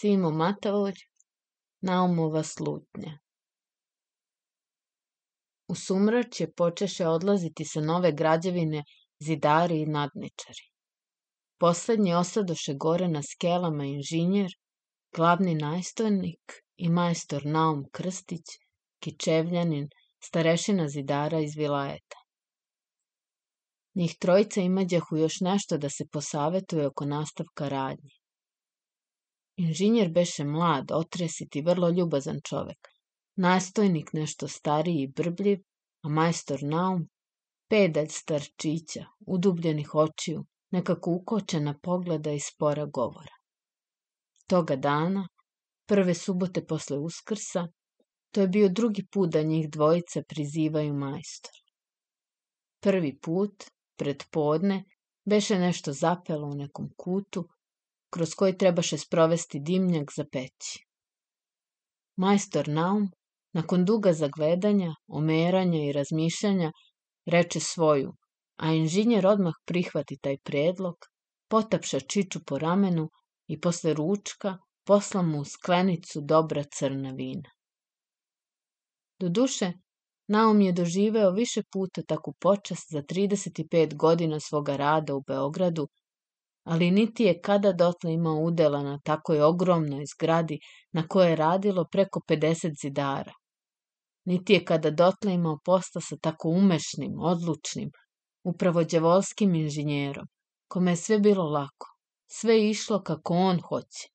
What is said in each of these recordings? Simo Matavlj, Naumova slutnja. U sumračje počeše odlaziti sa nove građevine zidari i nadničari. Poslednji osadoše gore na skelama inženjer, glavni najstojnik i majstor Naum Krstić, kičevljanin, starešina zidara iz Vilajeta. Njih trojica imađahu još nešto da se posavetuje oko nastavka radnje. Inženjer beše mlad, otresiti, vrlo ljubazan čovek. Nastojnik nešto stariji i brbljiv, a majstor naum, pedalj starčića, udubljenih očiju, nekako ukočena pogleda i spora govora. Toga dana, prve subote posle uskrsa, to je bio drugi put da njih dvojica prizivaju majstor. Prvi put, pred podne, beše nešto zapelo u nekom kutu, kroz koji trebaše sprovesti dimnjak za peći. Majstor Naum, nakon duga zagledanja, omeranja i razmišljanja, reče svoju, a inženjer odmah prihvati taj predlog, potapša Čiču po ramenu i posle ručka posla mu sklenicu dobra crna vina. Doduše, Naum je doživeo više puta takvu počast za 35 godina svoga rada u Beogradu ali niti je kada dotle imao udela na takoj ogromnoj zgradi na kojoj je radilo preko 50 zidara. Niti je kada dotle imao posta sa tako umešnim, odlučnim, upravo djevolskim inženjerom, kome je sve bilo lako, sve je išlo kako on hoće.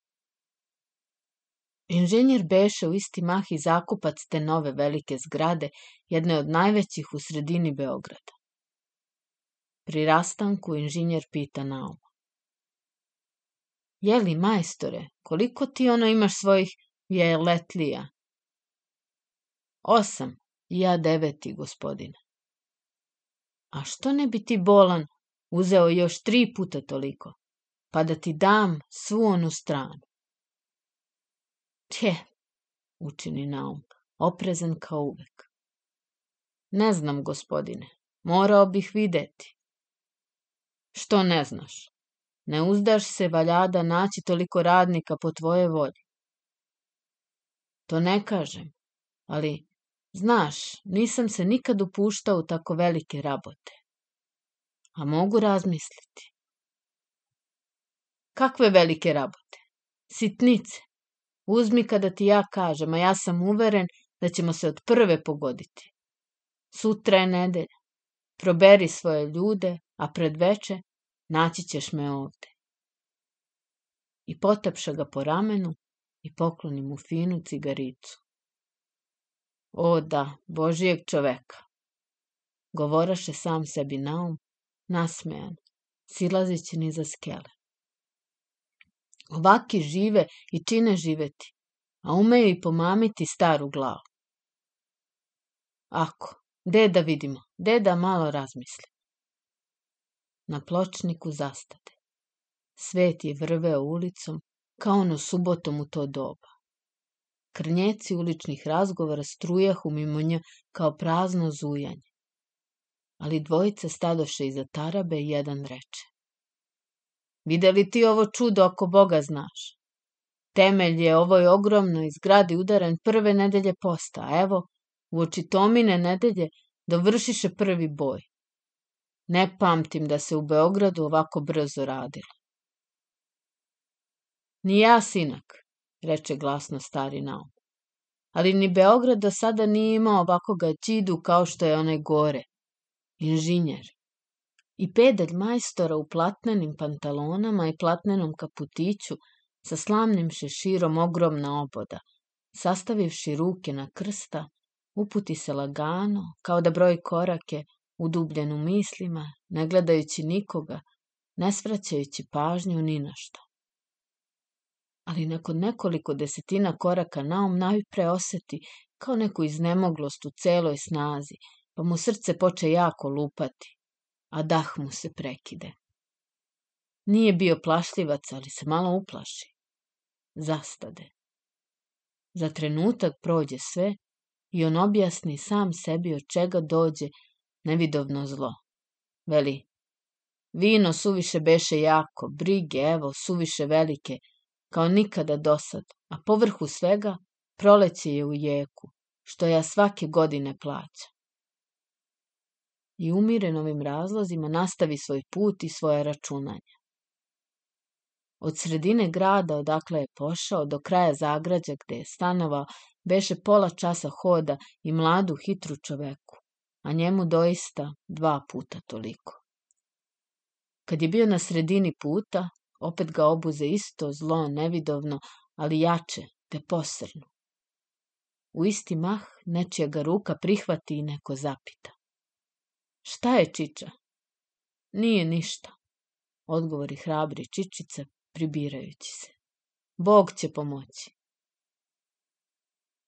Inženjer beše u isti mah i zakupac te nove velike zgrade, jedne od najvećih u sredini Beograda. Pri rastanku inženjer pita Naum. Jeli, majstore, koliko ti ono imaš svojih jeletlija? Osam, ja deveti, gospodine. A što ne bi ti bolan uzeo još tri puta toliko, pa da ti dam svu onu stranu? Tje, učini naum, oprezan kao uvek. Ne znam, gospodine, morao bih videti. Što ne znaš? Ne uzdaš se valjada naći toliko radnika po tvoje volji. To ne kažem, ali, znaš, nisam se nikad upuštao u tako velike rabote. A mogu razmisliti. Kakve velike rabote? Sitnice. Uzmi kada ti ja kažem, a ja sam uveren da ćemo se od prve pogoditi. Sutra je nedelja. Proberi svoje ljude, a pred veče naći ćeš me ovde. I potapša ga po ramenu i pokloni mu finu cigaricu. O da, Božijeg čoveka! Govoraše sam sebi naum, nasmejan, silazeći niza skele. Ovaki žive i čine živeti, a umeju i pomamiti staru glavu. Ako, de da vidimo, de da malo razmisli na pločniku zastade. Svet je vrveo ulicom, kao ono subotom u to doba. Krnjeci uličnih razgovora strujahu mimo nje kao prazno zujanje. Ali dvojica stadoše iza tarabe i jedan reče. Vide li ti ovo čudo ako Boga znaš? Temelj je ovoj ogromnoj zgradi udaren prve nedelje posta, a evo, u oči tomine nedelje dovršiše prvi boj. Ne pamtim da se u Beogradu ovako brzo radilo. Ni ja, sinak, reče glasno stari naum. Ali ni Beograd do sada nije imao ovakoga čidu kao što je onaj gore. Inženjer. I pedalj majstora u platnenim pantalonama i platnenom kaputiću sa slamnim šeširom ogromna oboda, sastavivši ruke na krsta, uputi se lagano, kao da broji korake, udubljen u mislima, ne gledajući nikoga, ne svraćajući pažnju ni na što. Ali nakon nekoliko desetina koraka naum najpre oseti kao neku iznemoglost u celoj snazi, pa mu srce poče jako lupati, a dah mu se prekide. Nije bio plašljivac, ali se malo uplaši. Zastade. Za trenutak prođe sve i on objasni sam sebi od čega dođe nevidovno zlo. Veli, vino suviše beše jako, brige, evo, suviše velike, kao nikada do sad, a povrhu svega proleće je u jeku, što ja svake godine plaćam. I umiren ovim razlozima nastavi svoj put i svoje računanje. Od sredine grada odakle je pošao do kraja zagrađa gde je stanovao, beše pola časa hoda i mladu hitru čoveku a njemu doista dva puta toliko. Kad je bio na sredini puta, opet ga obuze isto zlo, nevidovno, ali jače, te posrno. U isti mah nečija ga ruka prihvati i neko zapita. Šta je Čiča? Nije ništa, odgovori hrabri Čičica, pribirajući se. Bog će pomoći.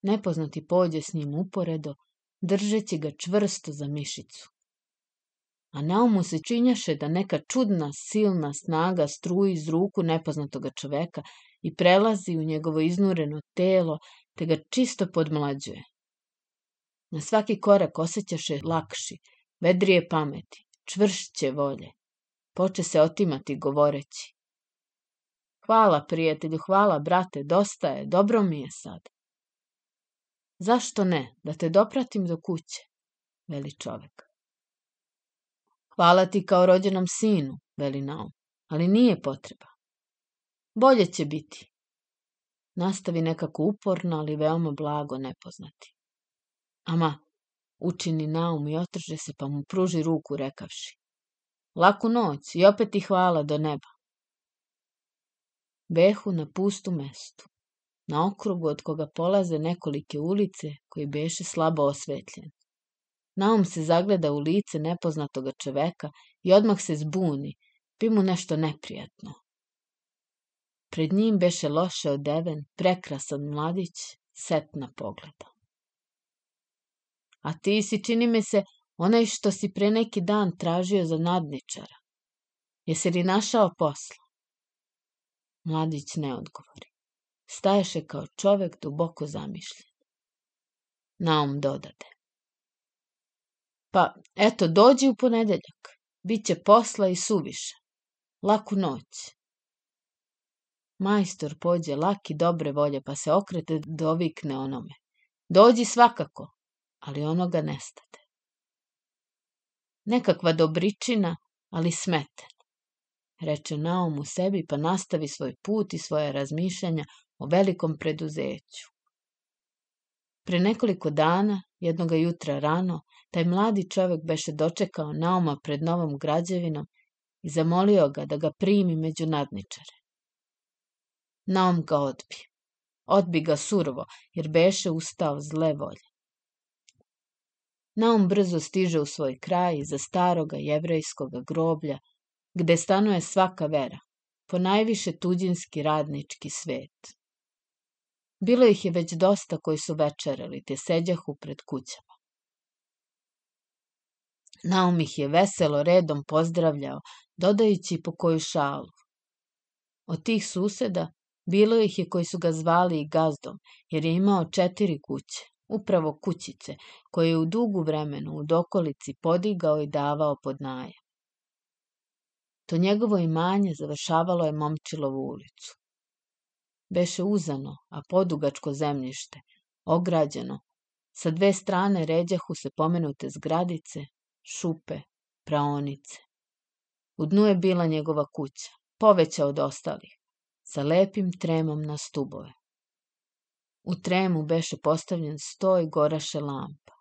Nepoznati pođe s njim uporedo, držeći ga čvrsto za mišicu. A naumu se činjaše da neka čudna, silna snaga struji iz ruku nepoznatoga čoveka i prelazi u njegovo iznureno telo, te ga čisto podmlađuje. Na svaki korak osjećaše lakši, vedrije pameti, čvršće volje. Poče se otimati govoreći. Hvala, prijatelju, hvala, brate, dosta je, dobro mi je sad. Zašto ne, da te dopratim do kuće, veli čovek. Hvala ti kao rođenom sinu, veli Naum, ali nije potreba. Bolje će biti. Nastavi nekako uporno, ali veoma blago nepoznati. Ama, učini Naum i otrže se, pa mu pruži ruku rekavši. Laku noć i opet ti hvala do neba. Behu na pustu mestu na okrugu od koga polaze nekolike ulice koji beše slabo osvetljen. Naom se zagleda u lice nepoznatoga čoveka i odmah se zbuni, bi mu nešto neprijatno. Pred njim beše loše odeven, prekrasan mladić, setna pogleda. A ti si, čini mi se, onaj što si pre neki dan tražio za nadničara. Jesi li našao posla? Mladić ne odgovori staješe kao čovek duboko zamišljen. Naom dodade. Pa, eto, dođi u ponedeljak. Biće posla i suviše. Laku noć. Majstor pođe laki dobre volje, pa se okrete dovikne da onome. Dođi svakako, ali onoga nestade. Nekakva dobričina, ali smeten. Reče Naom u sebi, pa nastavi svoj put i svoje razmišljanja o velikom preduzeću. Pre nekoliko dana, jednoga jutra rano, taj mladi čovek beše dočekao naoma pred novom građevinom i zamolio ga da ga primi među nadničare. Naom ga odbi. Odbi ga surovo, jer beše ustao zle volje. Naom brzo stiže u svoj kraj za staroga jevrejskog groblja, gde stanuje svaka vera, po najviše tuđinski radnički svet. Bilo ih je već dosta koji su večerali, te seđahu pred kućama. Naum ih je veselo redom pozdravljao, dodajući po koju šalu. Od tih suseda bilo ih je koji su ga zvali i gazdom, jer je imao četiri kuće, upravo kućice, koje je u dugu vremenu u dokolici podigao i davao pod najam. To njegovo imanje završavalo je Momčilovu ulicu beše uzano, a podugačko zemljište, ograđeno. Sa dve strane ređahu se pomenute zgradice, šupe, praonice. U dnu je bila njegova kuća, poveća od ostalih, sa lepim tremom na stubove. U tremu beše postavljen sto i goraše lampa.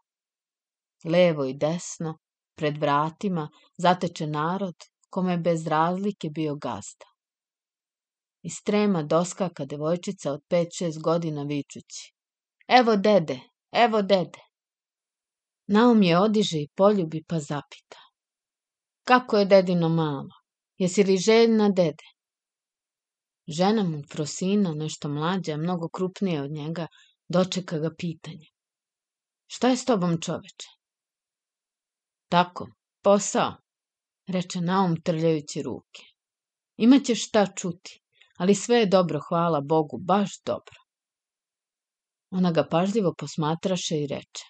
Levo i desno, pred vratima, zateče narod, kome bez razlike bio gazda. Iz trema doskaka devojčica od 5-6 godina vičući. Evo dede, evo dede. Naum je odiže i poljubi pa zapita. Kako je dedino malo? Jesi li željna dede? Žena mu, Frosina, nešto mlađa, mnogo krupnija od njega, dočeka ga pitanje. Šta je s tobom čoveče? Tako, posao, reče Naum trljajući ruke. Imaćeš šta čuti ali sve je dobro, hvala Bogu, baš dobro. Ona ga pažljivo posmatraše i reče.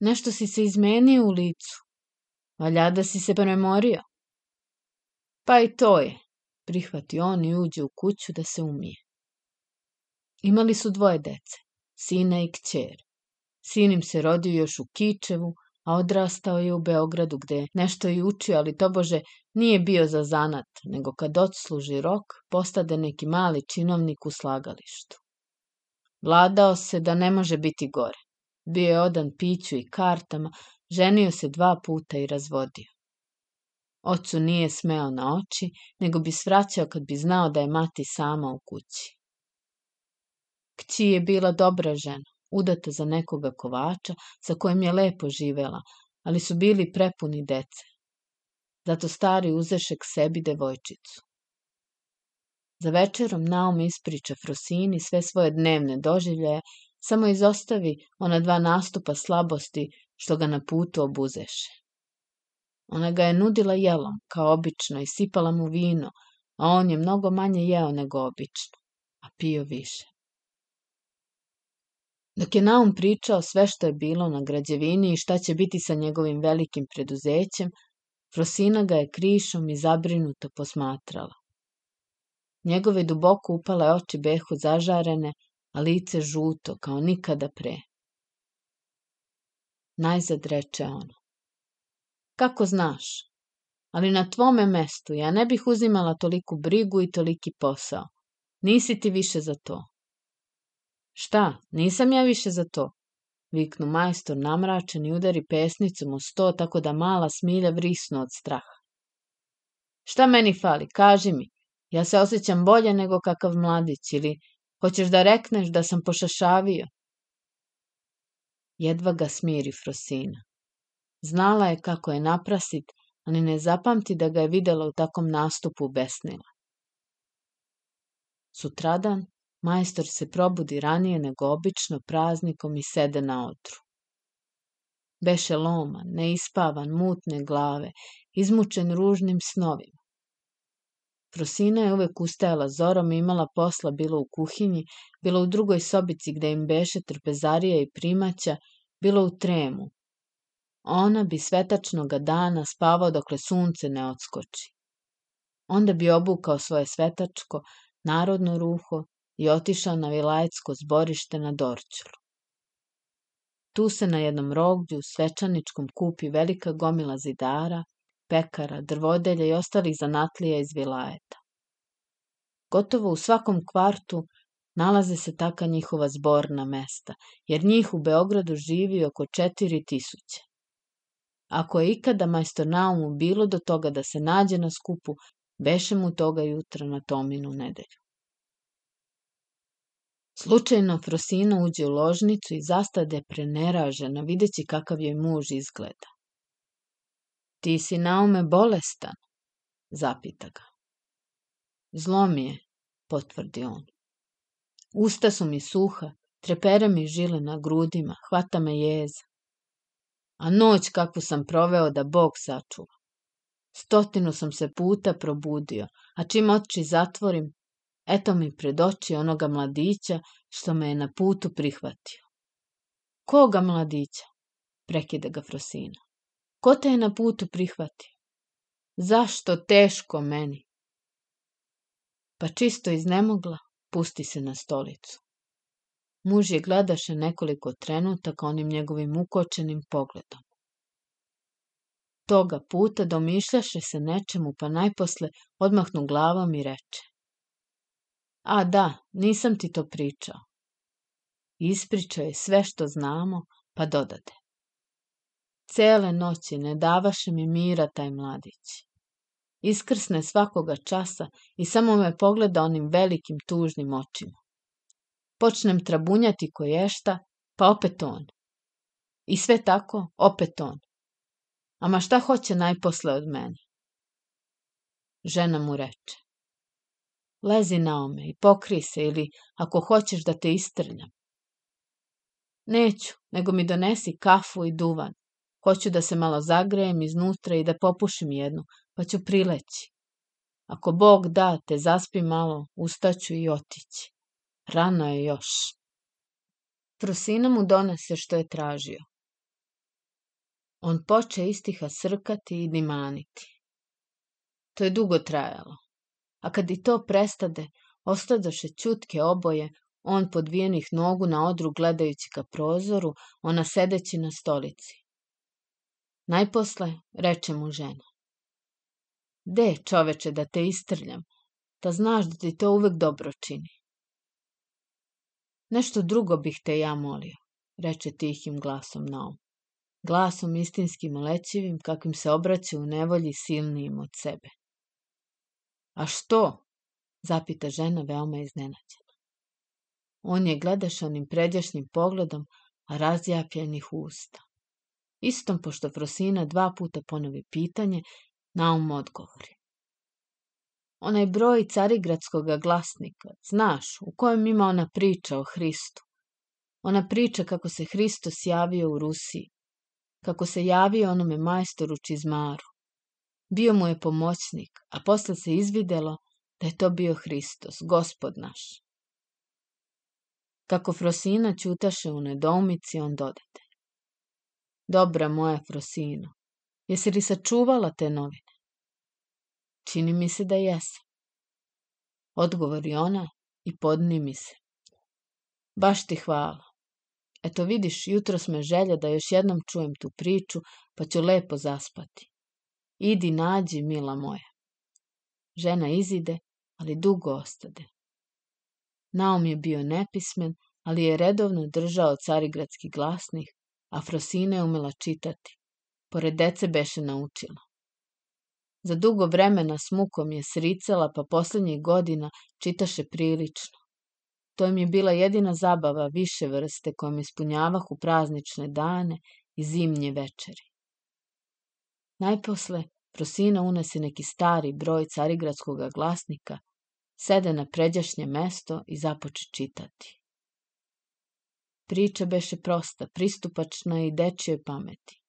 Nešto si se izmenio u licu. Valja da si se premorio. Pa i to je, prihvati on i uđe u kuću da se umije. Imali su dvoje dece, sina i kćer. Sin im se rodio još u Kičevu, a odrastao je u Beogradu gde nešto i učio, ali to bože nije bio za zanat, nego kad odsluži rok, postade neki mali činovnik u slagalištu. Vladao se da ne može biti gore. Bio je odan piću i kartama, ženio se dva puta i razvodio. Ocu nije smeo na oči, nego bi svraćao kad bi znao da je mati sama u kući. Kći je bila dobra žena, udata za nekoga kovača sa kojim je lepo živela, ali su bili prepuni dece. Zato stari uzeše k sebi devojčicu. Za večerom Naum ispriča Frosini sve svoje dnevne doživljaje, samo izostavi ona dva nastupa slabosti što ga na putu obuzeše. Ona ga je nudila jelom, kao obično, i sipala mu vino, a on je mnogo manje jeo nego obično, a pio više. Dok je Naum pričao sve što je bilo na građevini i šta će biti sa njegovim velikim preduzećem, Frosina ga je krišom i zabrinuto posmatrala. Njegove duboko upale oči behu zažarene, a lice žuto kao nikada pre. Najzad reče ono. Kako znaš, ali na tvome mestu ja ne bih uzimala toliku brigu i toliki posao. Nisi ti više za to. Šta, nisam ja više za to, viknu majstor namračen i udari pesnicom u sto, tako da mala smilja vrisnu od straha. Šta meni fali, kaži mi, ja se osjećam bolje nego kakav mladić ili hoćeš da rekneš da sam pošašavio? Jedva ga smiri Frosina. Znala je kako je naprasit, ali ne zapamti da ga je videla u takom nastupu besnila. Sutradan Majstor se probudi ranije nego obično praznikom i sede na odru. Beše loman, neispavan, mutne glave, izmučen ružnim snovima. Prosina je uvek ustajala zorom i imala posla bilo u kuhinji, bilo u drugoj sobici gde im beše trpezarija i primaća, bilo u tremu. Ona bi svetačnoga dana spavao dokle sunce ne odskoči. Onda bi obukao svoje svetačko, narodno ruho i otišao na vilajsko zborište na Dorćolu. Tu se na jednom roglju svečaničkom kupi velika gomila zidara, pekara, drvodelja i ostalih zanatlija iz vilajeta. Gotovo u svakom kvartu nalaze se taka njihova zborna mesta, jer njih u Beogradu živi oko četiri tisuće. Ako je ikada majstor Naumu bilo do toga da se nađe na skupu, beše mu toga jutra na Tominu nedelju. Slučajno Frosina uđe u ložnicu i zastade preneražena, videći kakav joj muž izgleda. Ti si naume bolestan, zapita ga. Zlo mi je, potvrdi on. Usta su mi suha, trepere mi žile na grudima, hvata me jeza. A noć kakvu sam proveo da Bog sačuva. Stotinu sam se puta probudio, a čim oči zatvorim, Eto mi pred oči onoga mladića što me je na putu prihvatio. Koga mladića? Prekida ga Frosina. Ko te je na putu prihvatio? Zašto teško meni? Pa čisto iznemogla, pusti se na stolicu. Muž je gledaše nekoliko trenutaka onim njegovim ukočenim pogledom. Toga puta domišljaše se nečemu, pa najposle odmahnu glavom i reče. A da, nisam ti to pričao. Ispriča je sve što znamo, pa dodade. Cele noći ne davaše mi mira taj mladić. Iskrsne svakoga časa i samo me pogleda onim velikim tužnim očima. Počnem trabunjati koješta, pa opet on. I sve tako, opet on. Ama šta hoće najposle od mene? Žena mu reče. Lezi naome i pokri se ili ako hoćeš da te istrljam. Neću, nego mi donesi kafu i duvan. Hoću da se malo zagrejem iznutra i da popušim jednu, pa ću prileći. Ako Bog da, te zaspi malo, ustaću i otići. Rano je još. Prosina mu donese što je tražio. On poče istiha srkati i dimaniti. To je dugo trajalo a kad i to prestade, ostadoše ćutke oboje, on podvijenih nogu na odru gledajući ka prozoru, ona sedeći na stolici. Najposle reče mu žena. De, čoveče, da te istrljam, ta da znaš da ti to uvek dobro čini. Nešto drugo bih te ja molio, reče tihim glasom Naum. Glasom istinskim lećivim, kakvim se obraća u nevolji silnijim od sebe. A što? Zapita žena veoma iznenađena. On je gledaš onim pređašnjim pogledom a razjapljenih usta. Istom pošto Frosina dva puta ponovi pitanje, Naum odgovori. Onaj broj carigradskog glasnika, znaš, u kojem ima ona priča o Hristu. Ona priča kako se Hristos javio u Rusiji, kako se javio onome majstoru Čizmaru bio mu je pomoćnik, a posle se izvidelo da je to bio Hristos, gospod naš. Kako Frosina ćutaše u nedoumici, on dodate. Dobra moja Frosino, jesi li sačuvala te novine? Čini mi se da jesam. Odgovori ona i podni mi se. Baš ti hvala. Eto vidiš, jutro sme želja da još jednom čujem tu priču, pa ću lepo zaspati. Idi nađi, mila moja. Žena izide, ali dugo ostade. Naum je bio nepismen, ali je redovno držao carigradski glasnih, a Frosina je umela čitati. Pored dece beše naučila. Za dugo vremena s mukom je sricala, pa poslednjih godina čitaše prilično. To im je bila jedina zabava više vrste kojom ispunjavahu praznične dane i zimnje večeri. Najposle Prosina unese neki stari broj carigradskog glasnika, sede na pređašnje mesto i započe čitati. Priča beše prosta, pristupačna i dečjoj pameti.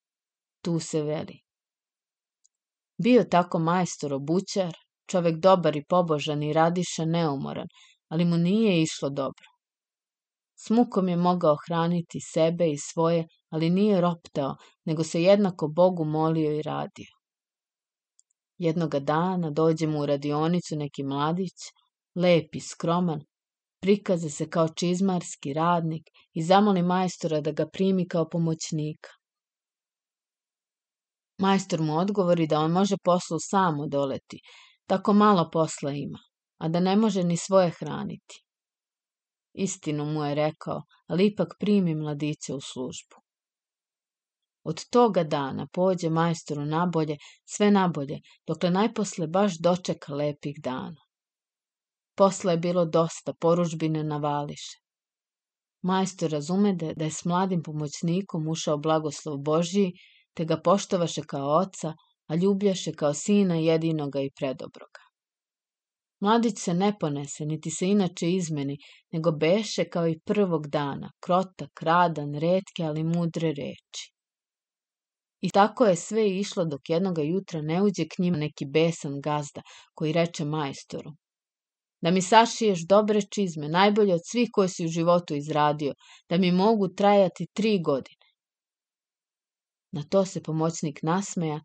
Tu se veli. Bio tako majstor obućar, čovek dobar i pobožan i radiša neumoran, ali mu nije išlo dobro. S mukom je mogao hraniti sebe i svoje, ali nije roptao, nego se jednako Bogu molio i radio. Jednoga dana dođe mu u radionicu neki mladić, lep i skroman, prikaze se kao čizmarski radnik i zamoli majstora da ga primi kao pomoćnika. Majstor mu odgovori da on može poslu sam odoleti, tako malo posla ima, a da ne može ni svoje hraniti. Istinu mu je rekao, ali ipak primi mladića u službu. Od toga dana pođe majstoru nabolje, sve nabolje, dokle najposle baš doček lepih dana. Posle je bilo dosta, poružbine navališe. Majstor razume da, da je s mladim pomoćnikom ušao blagoslov Božiji, te ga poštovaše kao oca, a ljubljaše kao sina jedinoga i predobroga. Mladić se ne ponese, niti se inače izmeni, nego beše kao i prvog dana, krotak, radan, redke, ali mudre reči. I tako je sve išlo dok jednoga jutra ne uđe k njima neki besan gazda koji reče majstoru. Da mi sašiješ dobre čizme, najbolje od svih koje si u životu izradio, da mi mogu trajati tri godine. Na to se pomoćnik nasmeja,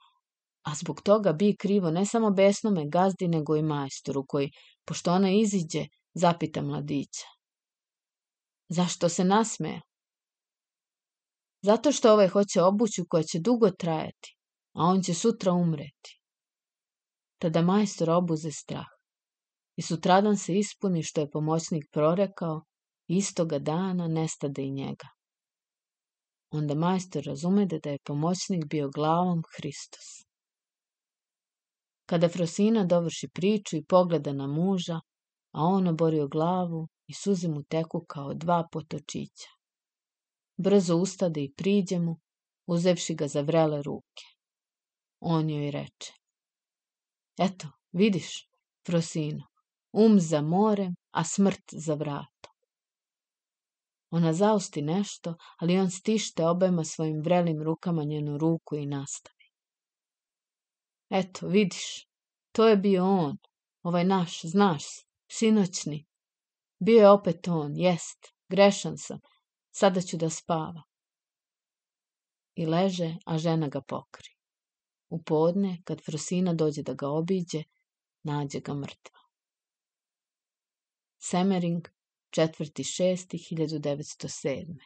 a zbog toga bi krivo ne samo besnome gazdi, nego i majstoru, koji, pošto ona iziđe, zapita mladića. Zašto se nasmeja? Zato što ovaj hoće obuću koja će dugo trajati, a on će sutra umreti. Tada majstor obuze strah i sutradan se ispuni što je pomoćnik prorekao i istoga dana nestade i njega. Onda majstor razumede da je pomoćnik bio glavom Hristos. Kada Frosina dovrši priču i pogleda na muža, a on oborio glavu i suze mu teku kao dva potočića brzo ustade i priđe mu, uzevši ga za vrele ruke. On joj reče. Eto, vidiš, prosino, um za morem, a smrt za vratom. Ona zausti nešto, ali on stište obema svojim vrelim rukama njenu ruku i nastavi. Eto, vidiš, to je bio on, ovaj naš, znaš, sinoćni. Bio je opet on, jest, grešan sam, Sada ću da spava. I leže, a žena ga pokri. U podne, kad Frosina dođe da ga obiđe, nađe ga mrtva. Semering, 1907.